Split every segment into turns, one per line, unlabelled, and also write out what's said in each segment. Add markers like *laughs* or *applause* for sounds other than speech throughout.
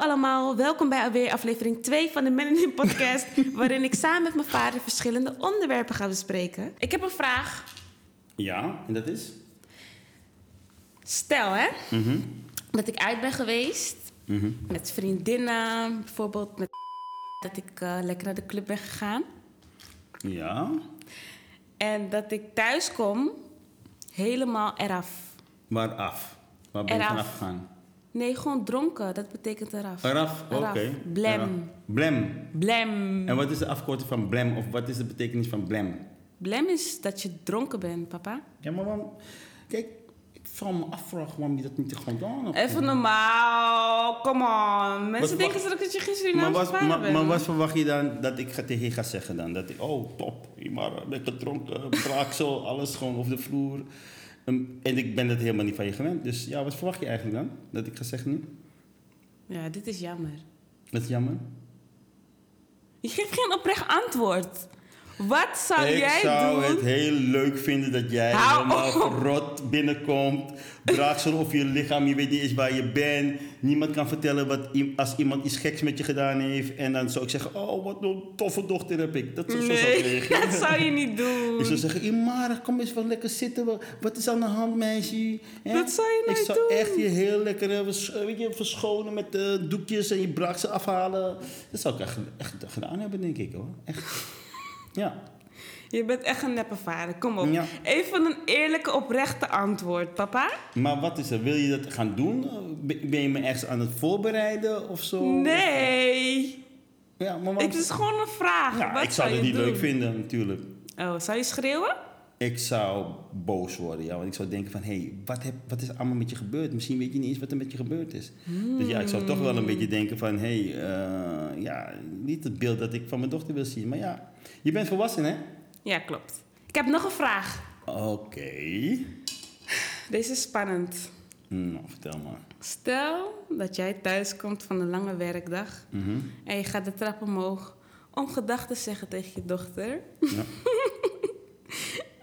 allemaal, welkom bij alweer aflevering 2 van de Men in Podcast, *laughs* waarin ik samen met mijn vader verschillende onderwerpen ga bespreken. Ik heb een vraag.
Ja, en dat is?
Stel hè,
Mhm.
dat ik uit ben geweest
Mhm.
met vriendinnen, bijvoorbeeld met dat ik eh, lekker naar de club ben gegaan.
Ja.
En dat ik thuis kom, helemaal eraf.
Waar af? Waar ben je vanaf gegaan?
Nee, gewoon dronken, dat betekent eraf.
Eraf, oké.
Blem.
Blem.
Blem.
En wat is de afkorting van blem? Of wat is de betekenis van blem?
Blem is dat je dronken bent, papa.
Ja, maar waarom... Kijk, ik zal me afvragen waarom je dat niet gewoon gedaan hebt.
Even normaal, come on. Mensen
Wat
denken dat je geen
Maar
Surinaamse
wat,
vader
maar,
bent.
maar wat verwacht je dan dat ik tegen je ga zeggen dan? Dat ik, oh top, maar ben gedronken, braaksel, alles gewoon op de vloer. Ehm, en ik ben dat helemaal niet van je gewend. Dus ja, wat verwacht je eigenlijk dan? Dat ik ga zeggen nu?
Ja, dit is jammer.
Dat is jammer.
Je geeft geen oprecht antwoord. Wat zou
ik
jij
zou
doen?
het heel leuk vinden dat jij
Hou
helemaal verrot binnenkomt. Braaksel over je lichaam, je weet niet eens waar je bent. Niemand kan vertellen wat als iemand iets geks met je gedaan heeft. En dan zou ik zeggen, oh wat een toffe dochter heb ik. Dat, zo zou ik
Nee, *laughs* dat zou je niet doen. *laughs*
Ik zou zeggen, Imara, kom eens wel lekker zitten. Wa- Wat is aan de hand, meisje?
Dat zou je
Ik
nooit
zou
doen.
echt je heel lekker eh, eh, weet je, verschonen met eh, doekjes en je braaksel afhalen. Dat zou ik echt, echt gedaan hebben, denk ik hoor. Echt. Ja.
Je bent echt een neppe vader. Kom op.
Ja.
Even een eerlijke, oprechte antwoord, papa.
Maar wat is er? Wil je dat gaan doen? Ben je me ergens aan het voorbereiden of zo?
Nee.
Ja, maar waarom-
Het is gewoon een vraag.
Ja,
Wat
ik zou het niet
doen?
leuk vinden, natuurlijk.
Oh, zou je schreeuwen?
Ik zou boos worden, ja. Want ik zou denken van, hé, hey, wat, heb, wat is allemaal met je gebeurd? Misschien weet je niet eens wat er met je gebeurd is. Dus ja, ik zou toch wel een beetje denken van, hé, hey, eh, ja, niet het beeld dat ik van mijn dochter wil zien. Maar ja, je bent volwassen, hè?
Ja, klopt. Ik heb nog een vraag.
Oké.
Deze is spannend.
Nou, vertel maar.
Stel dat jij thuis komt van een lange werkdag
Mhm.
en je gaat de trap omhoog om gedachten te zeggen tegen je dochter.
Ja. *laughs*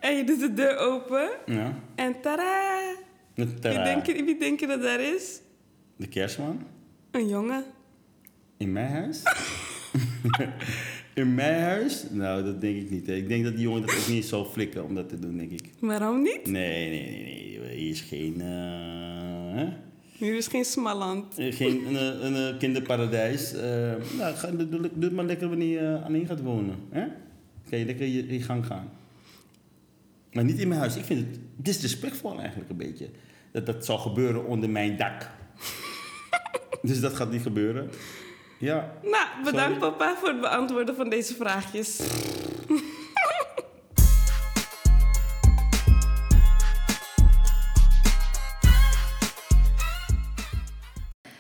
en je doet de deur open
ja.
en tada! Wie denk, je, wie denk je dat daar is?
de kerstman?
Een jongen.
In mijn huis? *laughs* In mijn huis? Nou, dat denk ik niet. hè. Ik denk dat die jongen dat ook niet zou flikken om dat te doen, denk ik.
Waarom niet?
Nee, nee, nee, nee. Hier is geen... eh, hè?
Hier is geen smalland.
Eh, Geen een, eh, een, eh, kinderparadijs. Eh, nou, ga, doe, het maar lekker wanneer je eh, alleen gaat wonen. Hè? Kan je lekker je, je gang gaan. Maar niet in mijn huis. Ik vind het disrespectvol eigenlijk een beetje. Dat dat zou gebeuren onder mijn dak. *laughs* dus dat gaat niet gebeuren. Ja.
Nou, bedankt
Sorry.
papa voor het beantwoorden van deze vraagjes.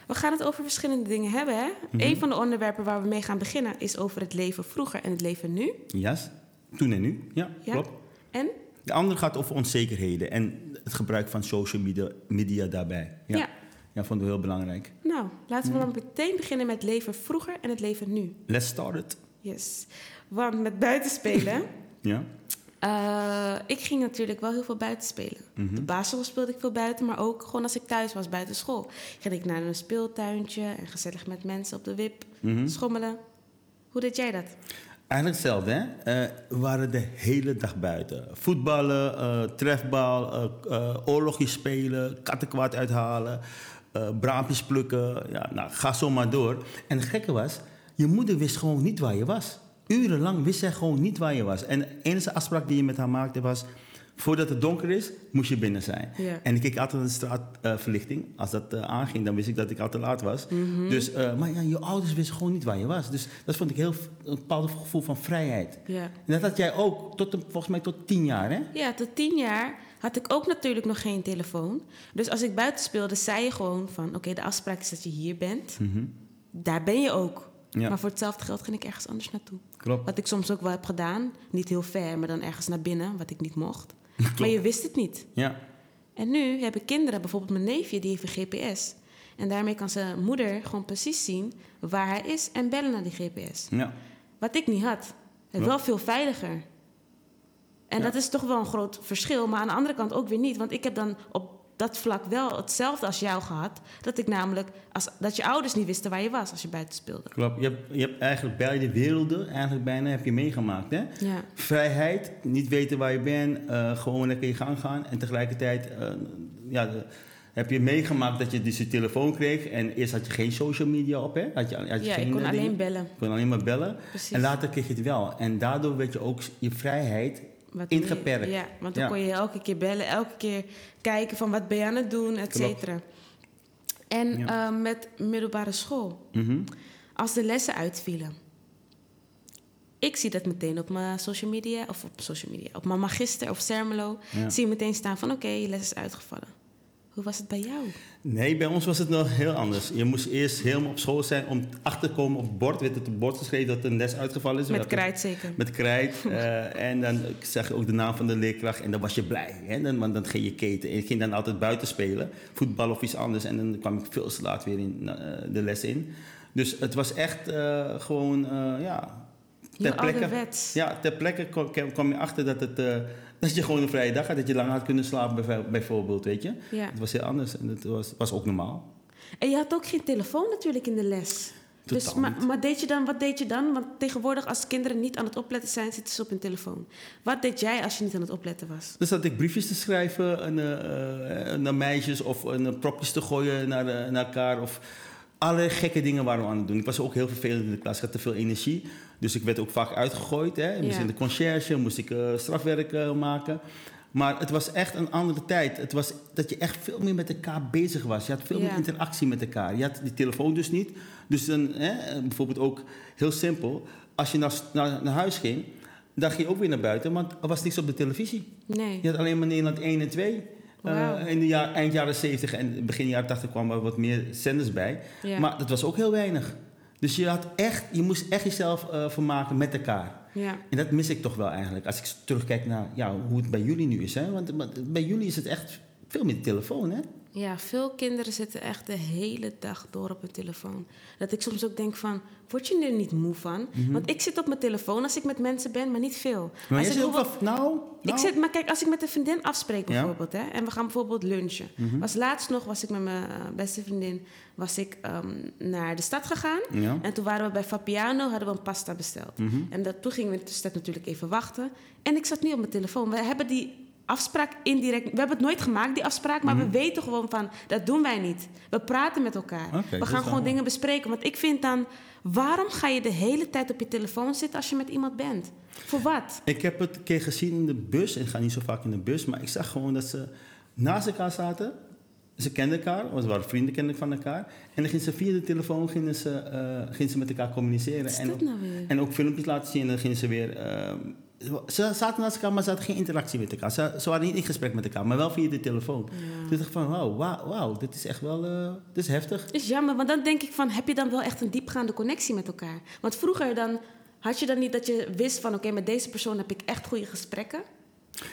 We gaan het over verschillende dingen hebben. Hè?
Mhm.
Een van de onderwerpen waar we mee gaan beginnen is over het leven vroeger en het leven nu.
Yes. Toen en nu. Ja,
Ja?
klopt.
En?
De andere gaat over onzekerheden en het gebruik van social media, media daarbij. Ja.
Ja.
ja. vonden we heel belangrijk.
Nou, laten we dan meteen beginnen met leven vroeger en het leven nu.
Let's start it.
Yes. Want met buitenspelen. *laughs*
Ja.
eh, ik ging natuurlijk wel heel veel buiten spelen.
Mhm.
Op de basisschool speelde ik veel buiten, maar ook gewoon als ik thuis was buiten school. Ging ik naar een speeltuintje en gezellig met mensen op de wip
Mhm.
schommelen. Hoe deed jij dat?
Eigenlijk hetzelfde? Eh, we waren de hele dag buiten. Voetballen, eh, trefbal, eh, oorlogjes spelen, kattenkwaad uithalen, braampjes plukken. Ja, nou, ga zo maar door. En het gekke was, je moeder wist gewoon niet waar je was. Urenlang wist zij gewoon niet waar je was. En de enige afspraak die je met haar maakte was... voordat het donker is, moest je binnen zijn.
Ja.
En ik keek altijd naar de straatverlichting. Als dat eh, aanging, dan wist ik dat ik al te laat was. dus, eh, maar ja, je ouders wisten gewoon niet waar je was. Dus dat vond ik heel een bepaald gevoel van vrijheid.
Ja.
En dat had jij ook, tot, volgens mij tot tien jaar, hè?
Ja, tot tien jaar had ik ook natuurlijk nog geen telefoon. Dus als ik buiten speelde, zei je gewoon van... oké, de afspraak is dat je hier bent. Daar ben je ook.
Ja.
Maar voor hetzelfde geld ging ik ergens anders naartoe.
Klopt.
Wat ik soms ook wel heb gedaan. Niet heel ver, maar dan ergens naar binnen, wat ik niet mocht. *laughs* Maar je wist het niet.
Ja.
En nu heb ik kinderen, bijvoorbeeld mijn neefje, die heeft een GPS. En daarmee kan zijn moeder gewoon precies zien waar hij is en bellen naar die GPS.
Ja.
Wat ik niet had. Het wel veel veiliger. En
Ja.
dat is toch wel een groot verschil, maar aan de andere kant ook weer niet. Want ik heb dan op dat vlak wel hetzelfde als jou gehad. Dat ik namelijk, als, dat je ouders niet wisten waar je was als je buiten speelde.
Klopt. Je hebt, je hebt eigenlijk beide werelden, eigenlijk bijna, heb je meegemaakt. Hè?
Ja.
Vrijheid, niet weten waar je bent, eh, gewoon lekker je gang gaan. En tegelijkertijd eh, ja, de- heb je meegemaakt dat je dus je telefoon kreeg. En eerst had je geen social media op, hè? Had je, had je
Ja,
geen
ik kon alleen
dingen?
bellen.
Je kon alleen maar bellen.
Precies.
En later kreeg je het wel. En daardoor werd je ook je vrijheid
Wat
ingeperkt.
Ja, want dan
Ja.
kon je elke keer bellen, elke keer kijken van wat ben je aan het doen, et cetera. En
Ja.
eh, met middelbare school,
Mhm.
als de lessen uitvielen. Ik zie dat meteen op mijn social media, of op social media, op mijn magister of Sermelo.
Ja.
Zie je meteen staan van oké, je les is uitgevallen. Hoe was het bij jou?
Nee, bij ons was het nog heel anders. Je moest eerst helemaal op school zijn om achter te komen op het bord. Werd het op het bord geschreven dat een les uitgevallen is.
Met krijt zeker.
Met krijt. *laughs* eh, en dan zag je ook de naam van de leerkracht en dan was je blij. Hè? Dan, want dan ging je keten. En ik ging dan altijd buiten spelen. Voetbal of iets anders. En dan kwam ik veel te laat weer in eh, de les in. Dus het was echt eh, gewoon, ja...
Heel ouderwets.
Ja, ter plekke kwam, je achter dat, het, eh, dat je gewoon een vrije dag had. Dat je lang had kunnen slapen bijv- bijvoorbeeld, weet je.
Ja.
Het was heel anders en het was, was ook normaal.
En je had ook geen telefoon natuurlijk in de les. Dus, maar, maar deed je dan, wat deed je dan? Want tegenwoordig als kinderen niet aan het opletten zijn, zitten ze op hun telefoon. Wat deed jij als je niet aan het opletten was?
Dus zat ik briefjes te schrijven en, eh, eh, naar meisjes of uh, propjes te gooien naar, naar elkaar. Of alle gekke dingen waren we aan het doen. Ik was ook heel vervelend in de klas. Ik had te veel energie. Dus ik werd ook vaak uitgegooid. Hè. Moest
Ja.
in de conciërge, moest ik eh, strafwerk eh, maken. Maar het was echt een andere tijd. Het was dat je echt veel meer met elkaar bezig was. Je had veel
Ja.
meer interactie met elkaar. Je had die telefoon dus niet. Dus dan, hè, bijvoorbeeld ook heel simpel. Als je naar, naar, naar huis ging, dan ging je ook weer naar buiten. Want er was niks op de televisie.
Nee.
Je had alleen maar Nederland 1 en 2. Eh, in de jaar, eind jaren 70 en begin jaren 80 kwamen er wat meer zenders bij.
Ja.
Maar dat was ook heel weinig. Dus je, had echt, je moest echt jezelf eh vermaken met elkaar.
Ja.
En dat mis ik toch wel eigenlijk. Als ik terugkijk naar ja, hoe het bij jullie nu is. Hè? Want want bij jullie is het echt veel meer telefoon. Hè?
Ja, veel kinderen zitten echt de hele dag door op hun telefoon. Dat ik soms ook denk van, word je er niet moe van? Want ik zit op mijn telefoon als ik met mensen ben, maar niet veel.
Mhm. Maar
als
jij
ik
zit wel... Nou,
Ik
nou.
zit, maar kijk, als ik met een vriendin afspreek
Ja. Mhm.
bijvoorbeeld, hè, en we gaan bijvoorbeeld lunchen. Was laatst nog, was ik met mijn eh, beste vriendin, was ik ehm, naar de stad gegaan.
Ja.
En toen waren we bij Fabiano, hadden we een pasta besteld.
Mhm.
En dat, toen gingen we in de stad natuurlijk even wachten. En ik zat niet op mijn telefoon. We hebben die afspraak indirect... We hebben het nooit gemaakt, die afspraak. Maar we weten gewoon van, dat doen wij niet. We praten met elkaar.
Mhm.
We gaan gewoon dingen bespreken. Want ik vind dan... Waarom ga je de hele tijd op je telefoon zitten als je met iemand bent? Voor wat?
Ik heb het een keer gezien in de bus. Ik ga niet zo vaak in de bus. Maar ik zag gewoon dat ze naast elkaar zaten. Ze kenden elkaar, ze waren vrienden kennelijk van elkaar. En dan gingen ze via de telefoon gingen ze, eh, gingen ze met elkaar communiceren.
Wat is
en,
dat nou weer?
en ook filmpjes laten zien. En dan gingen ze weer... eh, ze zaten naast elkaar, maar ze hadden geen interactie met elkaar. Ze, ze waren niet in gesprek met elkaar, maar wel via de telefoon. Dus ik dacht van, wauw, wauw, wauw, dit is echt wel... eh, dit is heftig.
is jammer, want dan denk ik van... heb je dan wel echt een diepgaande connectie met elkaar? Want vroeger dan... Had je dan niet dat je wist van... oké, met deze persoon heb ik echt goede gesprekken?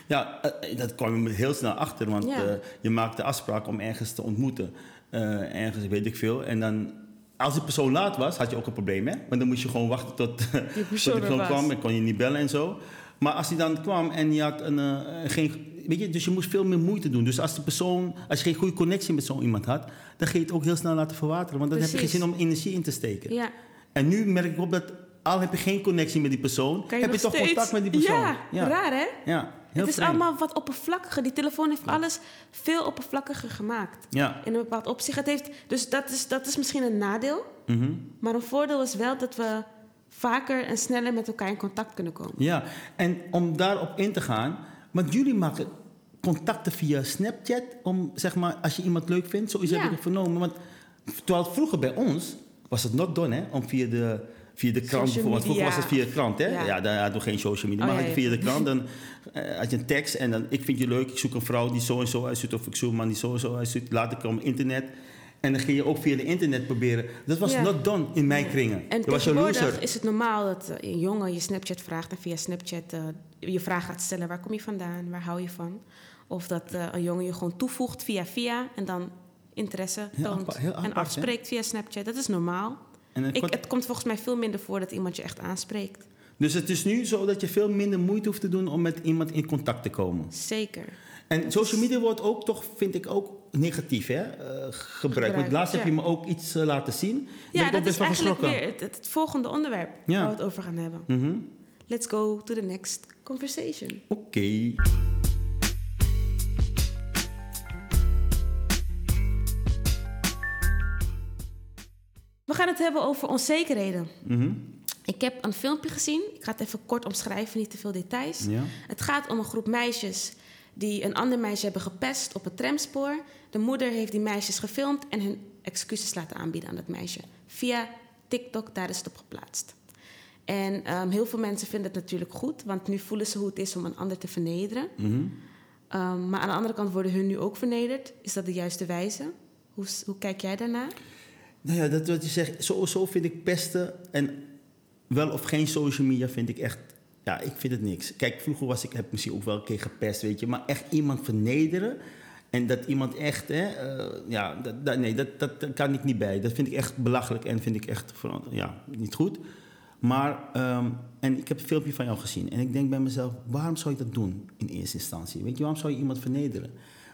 Ja, eh, dat kwam je heel snel achter, want
Ja.
eh, je maakt de afspraak om ergens te ontmoeten. Eh, ergens, weet ik veel. En dan, als die persoon laat was, had je ook een probleem, hè? Want dan moest je gewoon wachten tot, *laughs* tot die
persoon er
persoon
was.
kwam en kon je niet bellen en zo. Maar als hij dan kwam en je had een, geen... Weet je, dus je moest veel meer moeite doen. Dus als de persoon, als je geen goede connectie met zo iemand had, dan ga je het ook heel snel laten verwateren. Want dan heb je geen zin om energie in te steken.
Ja.
En nu merk ik op dat, al heb je geen connectie met die persoon,
je
heb je toch
steeds-
contact met die persoon.
Ja, raar hè?
Ja,
het is
vreemd.
allemaal wat oppervlakkiger. Die telefoon heeft alles veel oppervlakkiger gemaakt.
Ja.
In een bepaald opzicht. Het heeft, dus dat is, dat is misschien een nadeel.
Mhm.
Maar een voordeel is wel dat we vaker en sneller met elkaar in contact kunnen komen.
Ja, en om daarop in te gaan, want jullie maken contacten via Snapchat, om zeg maar, als je iemand leuk vindt, zo is
Ja.
heb ik het vernomen. Want terwijl vroeger bij ons was het not done, hè, om via de, via de krant bijvoorbeeld. Vroeger was het via de krant, hè?
Ja.
Ja, daar hadden we geen social media.
Oh,
maar
ja, ja.
via de krant, *laughs* dan eh, had je een tekst en dan, ik vind je leuk, ik zoek een vrouw die zo en zo uitziet, of ik zoek een man die zo en zo uitziet, laat ik op internet. En dan ging je ook via de internet proberen. Dat was not done in mijn kringen.
En
dat was je
tegenwoordig
loser.
is het normaal dat eh, een jongen je Snapchat vraagt... en via Snapchat eh, je vraag gaat stellen... waar kom je vandaan, waar hou je van? Of dat een jongen je gewoon toevoegt via via... en dan interesse toont
apart-
en
hè?
afspreekt via Snapchat. Dat is normaal.
En
Ik, het komt volgens mij veel minder voor dat iemand je echt aanspreekt.
Dus het is nu zo dat je veel minder moeite hoeft te doen om met iemand in contact te komen.
Zeker.
En social media wordt ook toch, vind ik ook negatief hè, eh, gebruikt.
Gebruikt,
Want laatst heb je me ook iets eh, laten zien. Ben
Ja,
ik
dat
best
is
wel
eigenlijk weer het, het volgende onderwerp
Ja.
waar we het over gaan hebben.
Mhm.
Let's go to the next conversation.
Oké.
We gaan het hebben over onzekerheden.
Mhm.
Ik heb een filmpje gezien. Ik ga het even kort omschrijven, niet te veel details.
Ja.
Het gaat om een groep meisjes die een ander meisje hebben gepest op het tramspoor. De moeder heeft die meisjes gefilmd en hun excuses laten aanbieden aan dat meisje. Via TikTok, daar is het op geplaatst. En ehm, heel veel mensen vinden het natuurlijk goed, want nu voelen ze hoe het is om een ander te vernederen.
Mhm.
Ehm, maar aan de andere kant worden hun nu ook vernederd. Is dat de juiste wijze? Hoe, hoe kijk jij daarnaar?
Nou ja, dat wat je zegt, sowieso vind ik pesten en wel of geen social media vind ik echt, ja, ik vind het niks. Kijk, vroeger was ik, heb misschien ook wel een keer gepest, weet je, maar echt iemand vernederen en dat iemand echt, hè, eh, ja, dat, dat- nee, dat, dat, kan ik niet bij. Dat vind ik echt belachelijk en vind ik echt, ja, niet goed. Maar, ehm, en ik heb een filmpje van jou gezien en ik denk bij mezelf, waarom zou je dat doen in eerste instantie? Weet je, waarom zou je iemand vernederen?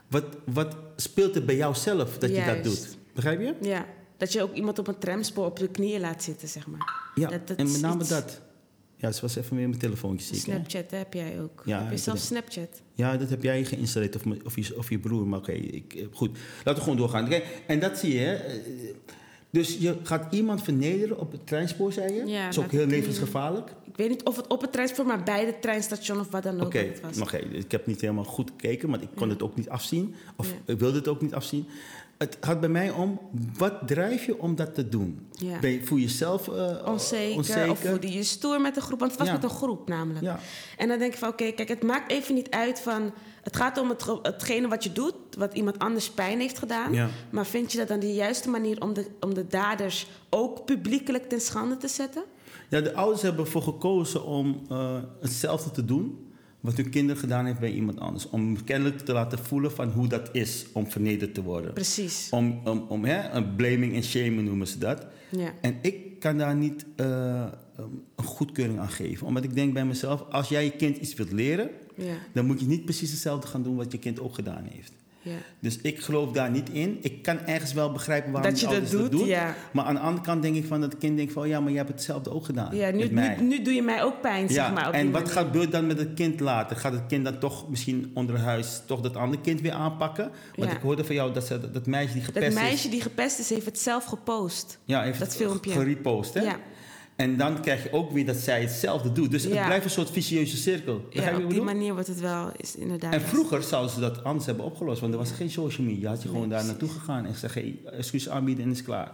Wat, wat speelt er bij jou zelf dat je dat doet? Begrijp je?
Ja, dat je ook iemand op een tramspoor op de knieën laat zitten, zeg maar.
Ja,
Dat- dat
en met name
iets-
dat. Ja, ze was even weer mijn telefoontje ziek. hè?
Snapchat heb jij ook.
Ja,
heb je zelf Snapchat?
Ja, dat heb jij geïnstalleerd of, of, je, of je broer. Maar oké, eh, goed. Laten we gewoon doorgaan. Oké, En dat zie je, hè. Eh, Dus je gaat iemand vernederen op het treinspoor, zei je?
Ja,
dat is ook heel levensgevaarlijk.
Ik weet niet of het op het treinspoor, maar bij het treinstation of wat dan ook het was.
oké. ik heb niet helemaal goed gekeken, maar ik kon
Ja.
het ook niet afzien. Of
Ja.
ik wilde het ook niet afzien. Het gaat bij mij om, wat drijf je om dat te doen?
Ja.
Ben je, voel je jezelf eh,
Onzeker, of voelde je je stoer met een groep. Want het was
Ja.
met een groep namelijk.
Ja.
En dan denk ik van, oké, kijk, het maakt even niet uit van... Het gaat om het, ge- hetgene wat je doet, wat iemand anders pijn heeft gedaan. Maar vind je dat dan de juiste manier om de, om de daders ook publiekelijk ten schande te zetten?
Ja, de ouders hebben ervoor gekozen om eh, hetzelfde te doen wat hun kinder gedaan heeft bij iemand anders. Om kennelijk te laten voelen van hoe dat is om vernederd te worden.
Precies.
Om, om, om hè, een blaming en shaming noemen ze dat.
Ja.
En ik kan daar niet eh, een goedkeuring aan geven. Omdat ik denk bij mezelf, als jij je kind iets wilt leren...
Ja.
dan moet je niet precies hetzelfde gaan doen wat je kind ook gedaan heeft.
Ja.
Dus ik geloof daar niet in. Ik kan ergens wel begrijpen waarom
Dat je dat doet, ja.
Maar aan de andere kant denk ik van dat het kind denkt van... ja, maar jij hebt hetzelfde ook gedaan
Ja, nu, nu, nu doe je mij ook pijn, zeg maar. op
en wat
manier.
gebeurt dan met het kind later? Gaat het kind dan toch misschien onder huis toch dat andere kind weer aanpakken? Want ik hoorde van jou dat, ze, dat meisje die gepest
Dat
is...
meisje die gepest is, heeft het zelf gepost.
ja, heeft
dat
het
filmpje.
gerepost, hè?
Ja.
En dan krijg je ook weer dat zij hetzelfde doet. Dus het blijft een soort vicieuze cirkel. Begrijp
Ja, op die manier wordt het wel, is inderdaad...
En vroeger zouden ze dat anders hebben opgelost, want er was geen social media. Had je gewoon daar
precies.
naartoe gegaan en gezegd: hey, excuus aanbieden en is klaar.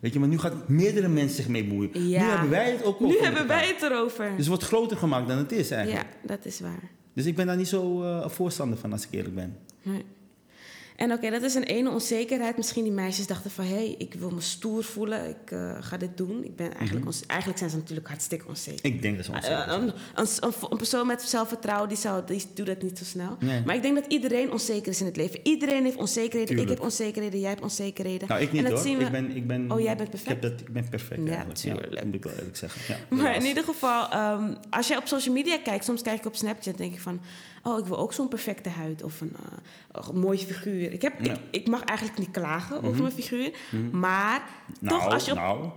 Weet je, maar nu gaan meerdere mensen zich mee bemoeien.
Ja.
Nu hebben wij het ook
Nu
over
hebben
elkaar.
wij het erover.
Dus het wordt groter gemaakt dan het is eigenlijk.
ja, dat is waar.
Dus ik ben daar niet zo eh, voorstander van, als ik eerlijk ben.
Nee. En oké, dat is een ene onzekerheid. Misschien die meisjes dachten van... hé, hey, ik wil me stoer voelen. Ik eh, ga dit doen. Ik ben eigenlijk, onze- eigenlijk zijn ze natuurlijk hartstikke onzeker.
Ik denk dat ze onzeker
Eh,
zijn.
een, een, een, een persoon met zelfvertrouwen, die, zou, die doet dat niet zo snel.
Nee.
Maar ik denk dat iedereen onzeker is in het leven. Iedereen heeft onzekerheden.
Tuurlijk.
Ik heb onzekerheden, jij hebt onzekerheden.
Nou, ik niet
en dat
hoor.
zien we...
Ik ben, ik ben,
Oh, jij bent perfect?
Ik, heb dat, ik ben perfect
Ja,
eigenlijk.
tuurlijk.
moet ik wel eerlijk zeggen. Ja,
Maar in ieder geval, ehm, als jij op social media kijkt, soms kijk ik op Snapchat, denk ik van, oh, ik wil ook zo'n perfecte huid of een, een mooie figuur. Ik, heb,
Ja.
ik, ik mag eigenlijk niet klagen over
Mhm.
mijn figuur, maar
Nou,
toch als je op...
nou,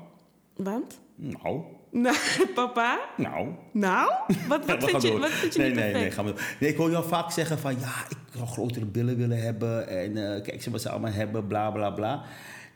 Want?
nou,
Nou, *laughs* papa?
nou.
Nou? Wat, wat, *laughs* vind, je, wat vind je
nee,
niet
nee,
perfect?
nee, gaan we door. nee, ik hoor jou vaak zeggen van ja, ik zou grotere billen willen hebben en eh, kijk ze wat ze allemaal hebben, bla bla bla.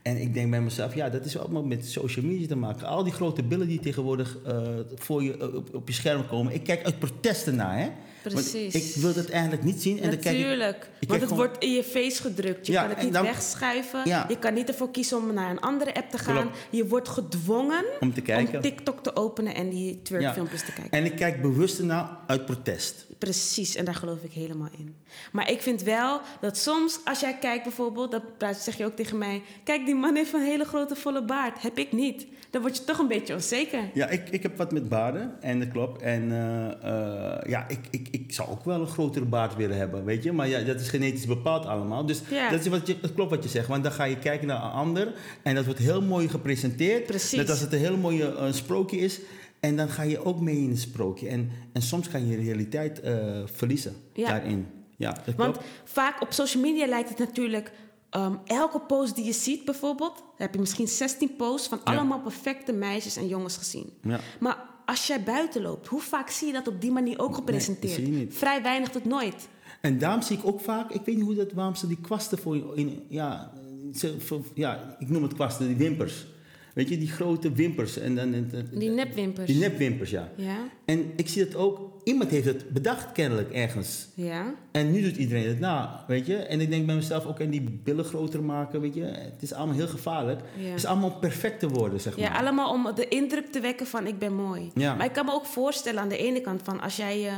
En ik denk bij mezelf, ja, dat is allemaal met social media te maken. Al die grote billen die tegenwoordig eh, voor je, eh, op, op je scherm komen. Ik kijk uit protesten naar, hè? Want
Precies.
ik wil dat eigenlijk niet zien. En dan kijk ik,
Want het
gewoon-
wordt in je face gedrukt. Je
Ja,
kan het niet
dan-
wegschuiven.
Ja.
Je kan niet ervoor kiezen om naar een andere app te gaan.
Klopt.
Je wordt gedwongen
om te kijken.
om TikTok te openen en die
Ja.
twerkfilmpjes te kijken.
En ik kijk bewust ernaar uit protest.
Precies, en daar geloof ik helemaal in. Maar ik vind wel dat soms, als jij kijkt bijvoorbeeld, dat zeg je ook tegen mij: Kijk, die man heeft een hele grote volle baard. Heb ik niet. Dan word je toch een beetje onzeker.
Ja, ik, ik heb wat met baarden, en dat klopt. En eh, eh, ja, ik, ik, ik zou ook wel een grotere baard willen hebben, weet je. Maar ja, dat is genetisch bepaald allemaal. Dus
Ja.
dat, is wat je, dat klopt wat je zegt. Want dan ga je kijken naar een ander en dat wordt heel mooi gepresenteerd.
Precies.
Net als het een heel mooie eh, sprookje is. En dan ga je ook mee in het sprookje. En, en soms kan je realiteit verliezen
Ja.
daarin. Ja, dat
Want
klopt.
vaak op social media lijkt het natuurlijk... ehm, elke post die je ziet bijvoorbeeld... heb je misschien 16 posts van allemaal perfecte meisjes en jongens gezien.
Ja.
Maar als jij buiten loopt, hoe vaak zie je dat op die manier ook gepresenteerd?
zie je niet.
Vrij weinig tot nooit.
En daarom zie ik ook vaak, ik weet niet hoe dat, waarom ze die kwasten voor je, in, ja, ze, voor- ja, ik noem het kwasten, die wimpers. Weet je, die grote wimpers. En dan, en- en-
Die nepwimpers.
Die nepwimpers, ja.
Ja,
En ik zie dat ook, iemand heeft het bedacht kennelijk ergens.
ja.
En nu doet iedereen het na, weet je. En ik denk bij mezelf, ook en die billen groter maken, weet je. Het is allemaal heel gevaarlijk.
Ja.
Het is allemaal perfect te worden, zeg
Ja,
maar.
allemaal om de indruk te wekken van ik ben mooi.
Ja.
Maar ik kan me ook voorstellen aan de ene kant van als jij je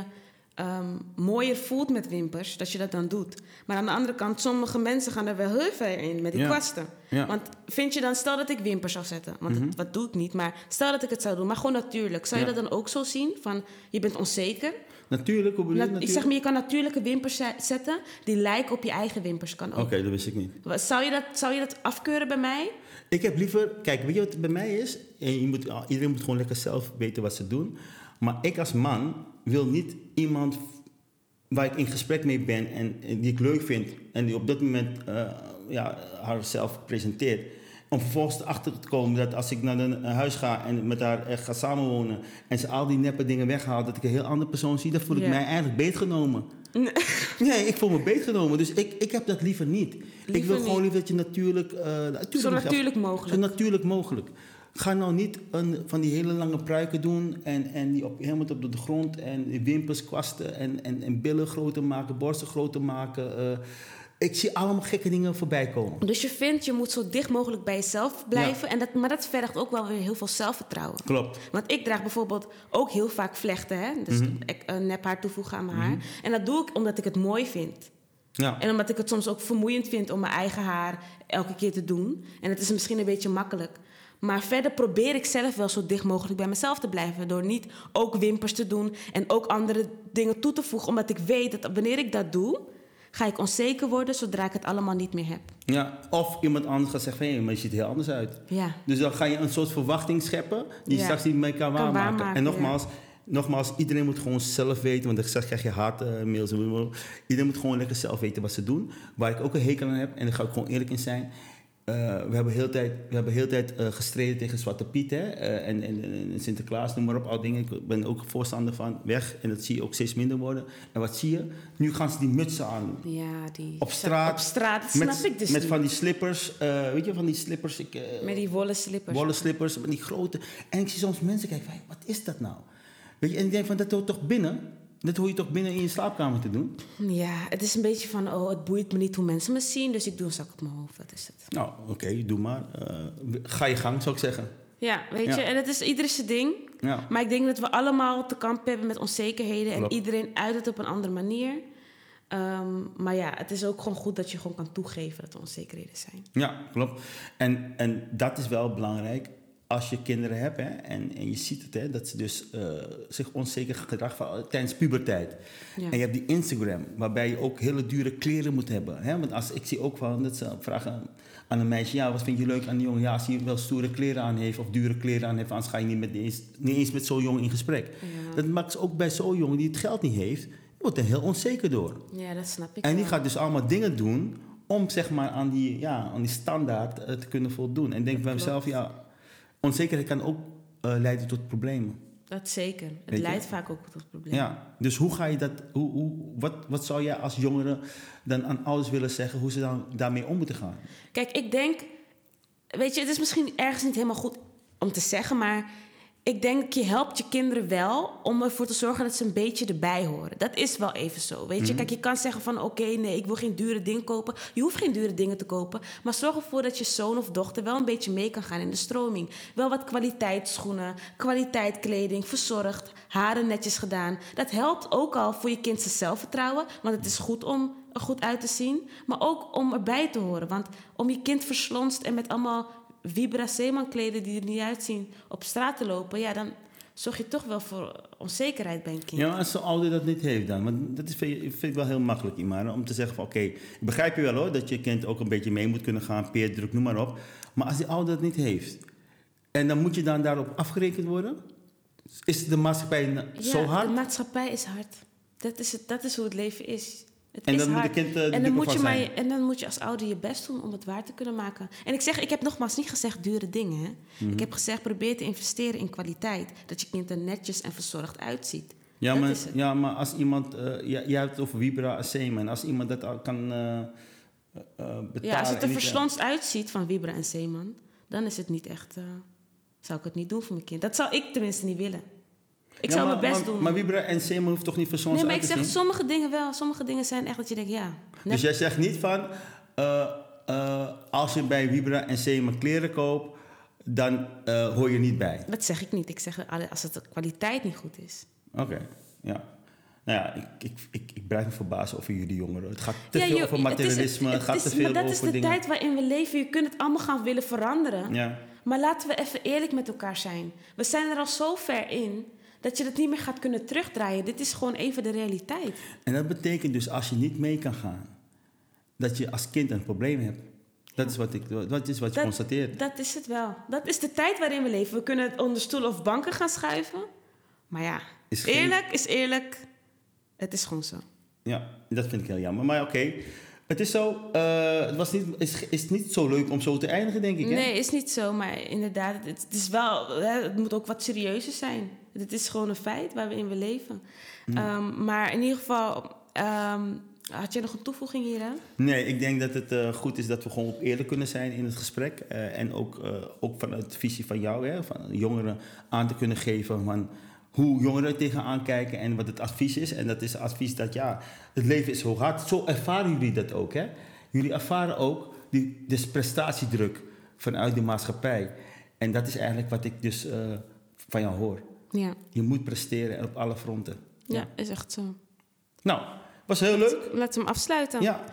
ehm, mooier voelt met wimpers, dat je dat dan doet. Maar aan de andere kant, sommige mensen gaan er wel heel ver in met die
Ja.
kwasten.
Ja.
Want vind je dan, stel dat ik wimpers zou zetten, want
Mhm.
dat, wat doe ik niet, maar stel dat ik het zou doen, maar gewoon natuurlijk. Zou je dat dan ook zo zien? Van je bent onzeker?
Natuurlijk, hoe bedoel je
Na- ik zeg
natuurlijk?
maar, je kan natuurlijke wimpers ze- zetten die lijken op je eigen wimpers. Kan ook.
Oké, dat wist ik niet.
Zou, je dat, zou je dat afkeuren bij mij?
Ik heb liever, kijk, weet je wat het bij mij is? En je moet, iedereen moet gewoon lekker zelf weten wat ze doen. Maar ik als man wil niet iemand waar ik in gesprek mee ben en, en die ik leuk vind en die op dat moment eh ja, haarzelf presenteert. Om vervolgens erachter te komen dat als ik naar een huis ga en met haar echt ga samenwonen en ze al die neppe dingen weghaalt, dat ik een heel andere persoon zie, dan voel ik mij eigenlijk beetgenomen. *laughs* Nee, ik voel me beetgenomen. Dus ik, ik heb dat liever niet. ik wil gewoon liever dat je natuurlijk... eh, natuurlijk
Zo natuurlijk mogelijk.
Zo natuurlijk mogelijk. Ga nou niet een, van die hele lange pruiken doen en, en die op, helemaal op de grond en wimpers kwasten en, en, en billen groter maken, borsten groter maken. eh. ik zie allemaal gekke dingen voorbij komen.
Dus je vindt, je moet zo dicht mogelijk bij jezelf blijven. En dat, maar dat vergt ook wel weer heel veel zelfvertrouwen.
Klopt.
Want ik draag bijvoorbeeld ook heel vaak vlechten. Hè? Dus
Mhm.
ik uh, nep haar toevoegen aan mijn haar. En dat doe ik omdat ik het mooi vind.
Ja.
En omdat ik het soms ook vermoeiend vind om mijn eigen haar elke keer te doen. En het is misschien een beetje makkelijk. Maar verder probeer ik zelf wel zo dicht mogelijk bij mezelf te blijven. Door niet ook wimpers te doen en ook andere dingen toe te voegen. Omdat ik weet dat wanneer ik dat doe, ga ik onzeker worden zodra ik het allemaal niet meer heb.
ja. Of iemand anders gaat zeggen van, maar je ziet er heel anders uit.
Ja.
Dus dan ga je een soort verwachting scheppen die je
Ja.
straks niet mee kan waarmaken.
waarmaken,
en nogmaals, nogmaals, iedereen moet gewoon zelf weten, want straks krijg je haatmails. en iedereen moet gewoon lekker zelf weten wat ze doen. Waar ik ook een hekel aan heb, en daar ga ik gewoon eerlijk in zijn. Eh, we hebben heel tijd, we hebben heel tijd eh, gestreden tegen Zwarte Piet hè? eh, en, en, en Sinterklaas, noem maar op, al dingen. Ik ben ook voorstander van weg en dat zie je ook steeds minder worden. En wat zie je? Nu gaan ze die mutsen aan.
Ja, die...
Op straat.
Op straat, dat snap
met,
ik dus
Met
niet.
van die slippers, weet je, van die slippers. Ik,
Met die wollen slippers.
wollen slippers, met die grote. En ik zie soms mensen kijken, van, "Hey, wat is dat nou? Weet je, en ik denk van, dat hoort toch binnen? Dat hoor je toch binnen in je slaapkamer te doen?
Ja, het is een beetje van, oh, het boeit me niet hoe mensen me zien, dus ik doe een zak op mijn hoofd. Dat is het.
Nou, oké, doe maar. Eh, ga je gang, zou ik zeggen.
Ja, weet
Ja.
je, en het is iedere zijn ding.
Ja.
Maar ik denk dat we allemaal te kampen hebben met onzekerheden.
Klopt.
En iedereen uit het op een andere manier. Ehm, maar ja, het is ook gewoon goed dat je gewoon kan toegeven dat er onzekerheden zijn.
Ja, klopt. En, en dat is wel belangrijk als je kinderen hebt. Hè, en, en je ziet het, hè, dat ze dus eh, zich onzeker gedragen tijdens puberteit.
Ja.
En je hebt die Instagram, waarbij je ook hele dure kleren moet hebben. Hè? Want als, ik zie ook van dat ze vragen aan een meisje: ja, wat vind je leuk aan die jongen? Ja, als hij wel stoere kleren aan heeft of dure kleren aan heeft, anders ga je niet, met, niet, eens, niet eens met zo'n jongen in gesprek.
Ja.
Dat maakt ze ook bij zo'n jongen die het geld niet heeft, wordt er heel onzeker door.
Ja, dat snap ik
En die
wel.
gaat dus allemaal dingen doen om zeg maar aan die, ja, aan die standaard eh, te kunnen voldoen. En ik denk bij
Klopt.
mezelf, ja, onzekerheid kan ook eh, leiden tot problemen.
Dat zeker. Het
Weet je?
leidt vaak ook tot problemen.
Ja, dus hoe ga je dat, hoe, hoe, wat, wat zou jij als jongere dan aan ouders willen zeggen hoe ze dan daarmee om moeten gaan?
Kijk, ik denk, weet je, het is misschien ergens niet helemaal goed om te zeggen, maar ik denk je helpt je kinderen wel om ervoor te zorgen dat ze een beetje erbij horen. Dat is wel even zo, weet je. Kijk, je kan zeggen van oké, nee, ik wil geen dure dingen kopen. Je hoeft geen dure dingen te kopen, maar zorg ervoor dat je zoon of dochter wel een beetje mee kan gaan in de stroming. Wel wat kwaliteitsschoenen, kwaliteit kleding, verzorgd, haren netjes gedaan. Dat helpt ook al voor je kind zijn zelfvertrouwen, want het is goed om er goed uit te zien, maar ook om erbij te horen. Want om je kind verslonst en met allemaal Vibra Zeeman kleden die er niet uitzien op straat te lopen, ja, dan zorg je toch wel voor onzekerheid bij een kind.
Ja, als zo'n ouder dat niet heeft dan. Want dat is, vind ik wel heel makkelijk, Imara. Om te zeggen van oké, ik begrijp je wel hoor, dat je kind ook een beetje mee moet kunnen gaan, peerdruk, noem maar op. Maar als die ouder dat niet heeft, en dan moet je dan daarop afgerekend worden? Is de maatschappij zo
Ja,
hard?
de maatschappij is hard. Dat is, het, dat is hoe het leven is. Het
En
is
dan moet
hard.
de kind, eh,
en, dan moet je en dan moet je als ouder je best doen om het waar te kunnen maken. En ik zeg, ik heb nogmaals niet gezegd dure dingen.
Mhm.
Ik heb gezegd, probeer te investeren in kwaliteit. Dat je kind er netjes en verzorgd uitziet.
Ja,
Dat
maar, ja, maar als iemand... jij hebt het over Vibra en. Als iemand dat al kan eh, betalen...
Ja, als het er verslonst uitziet van Vibra en Zeeman, dan is het niet echt. zou ik het niet doen voor mijn kind. Dat zou ik tenminste niet willen. Ik
Ja,
zou
maar-
mijn best
maar,
doen.
Maar Vibra en Semen hoeft toch niet verzonst
nee, maar ik zeg sommige dingen wel. Sommige dingen zijn echt dat je denkt, ja. net-
Dus jij zegt niet van... eh, eh, als je bij Vibra en Semen kleren koopt... dan eh, hoor je niet bij.
Dat zeg ik niet. Ik zeg als het de kwaliteit niet goed is.
Oké, ja. Nou ja, ik, ik, ik, ik blijf me verbazen over jullie jongeren. Het gaat te
Ja,
veel
joh,
over
het is-
materialisme. Het, gaat
is-
te veel
Maar dat
over
is de
dingen.
tijd waarin we leven. Je kunt het allemaal gaan willen veranderen.
Ja.
Maar laten we even eerlijk met elkaar zijn. We zijn er al zo ver in dat je het niet meer gaat kunnen terugdraaien. Dit is gewoon even de realiteit.
En dat betekent dus als je niet mee kan gaan, dat je als kind een probleem hebt. Dat is wat, ik, dat is wat je
Dat-
constateert.
Dat is het wel. Dat is de tijd waarin we leven. We kunnen het onder stoelen of banken gaan schuiven. Maar ja,
Is geen-
eerlijk is eerlijk. Het is gewoon zo.
Ja, dat vind ik heel jammer. Maar oké, het is zo. eh, het was niet, is, is niet zo leuk om zo te eindigen, denk ik. Hè?
Nee, is niet zo. Maar inderdaad, het, het is wel, het moet ook wat serieuzer zijn. Dit is gewoon een feit waarin we leven. Ehm, maar in ieder geval, ehm, had je nog een toevoeging hier aan?
Nee, ik denk dat het eh, goed is dat we gewoon eerlijk kunnen zijn in het gesprek. eh, en ook, ook vanuit de visie van jou, hè, van jongeren aan te kunnen geven van hoe jongeren er tegenaan kijken en wat het advies is. En dat is het advies dat ja, het leven is zo hard. Zo ervaren jullie dat ook. Hè? Jullie ervaren ook die dus prestatiedruk vanuit de maatschappij. En dat is eigenlijk wat ik dus eh, van jou hoor.
Ja,
Je moet presteren op alle fronten.
ja, is echt zo.
Nou, was heel leuk.
Laten we hem afsluiten.
Ja,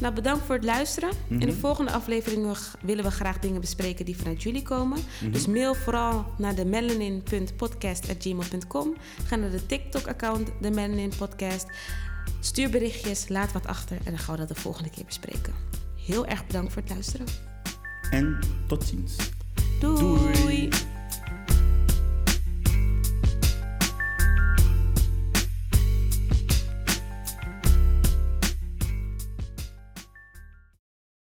Nou, bedankt voor het luisteren. In
Mhm.
de volgende aflevering willen we graag dingen bespreken die vanuit jullie komen.
Mhm.
Dus mail vooral naar de melanin.podcast.gmail.com. Ga naar de TikTok-account, de Melanin Podcast. Stuur berichtjes, laat wat achter en dan gaan we dat de volgende keer bespreken. Heel erg bedankt voor het luisteren.
en tot ziens.
Doei.
Doei.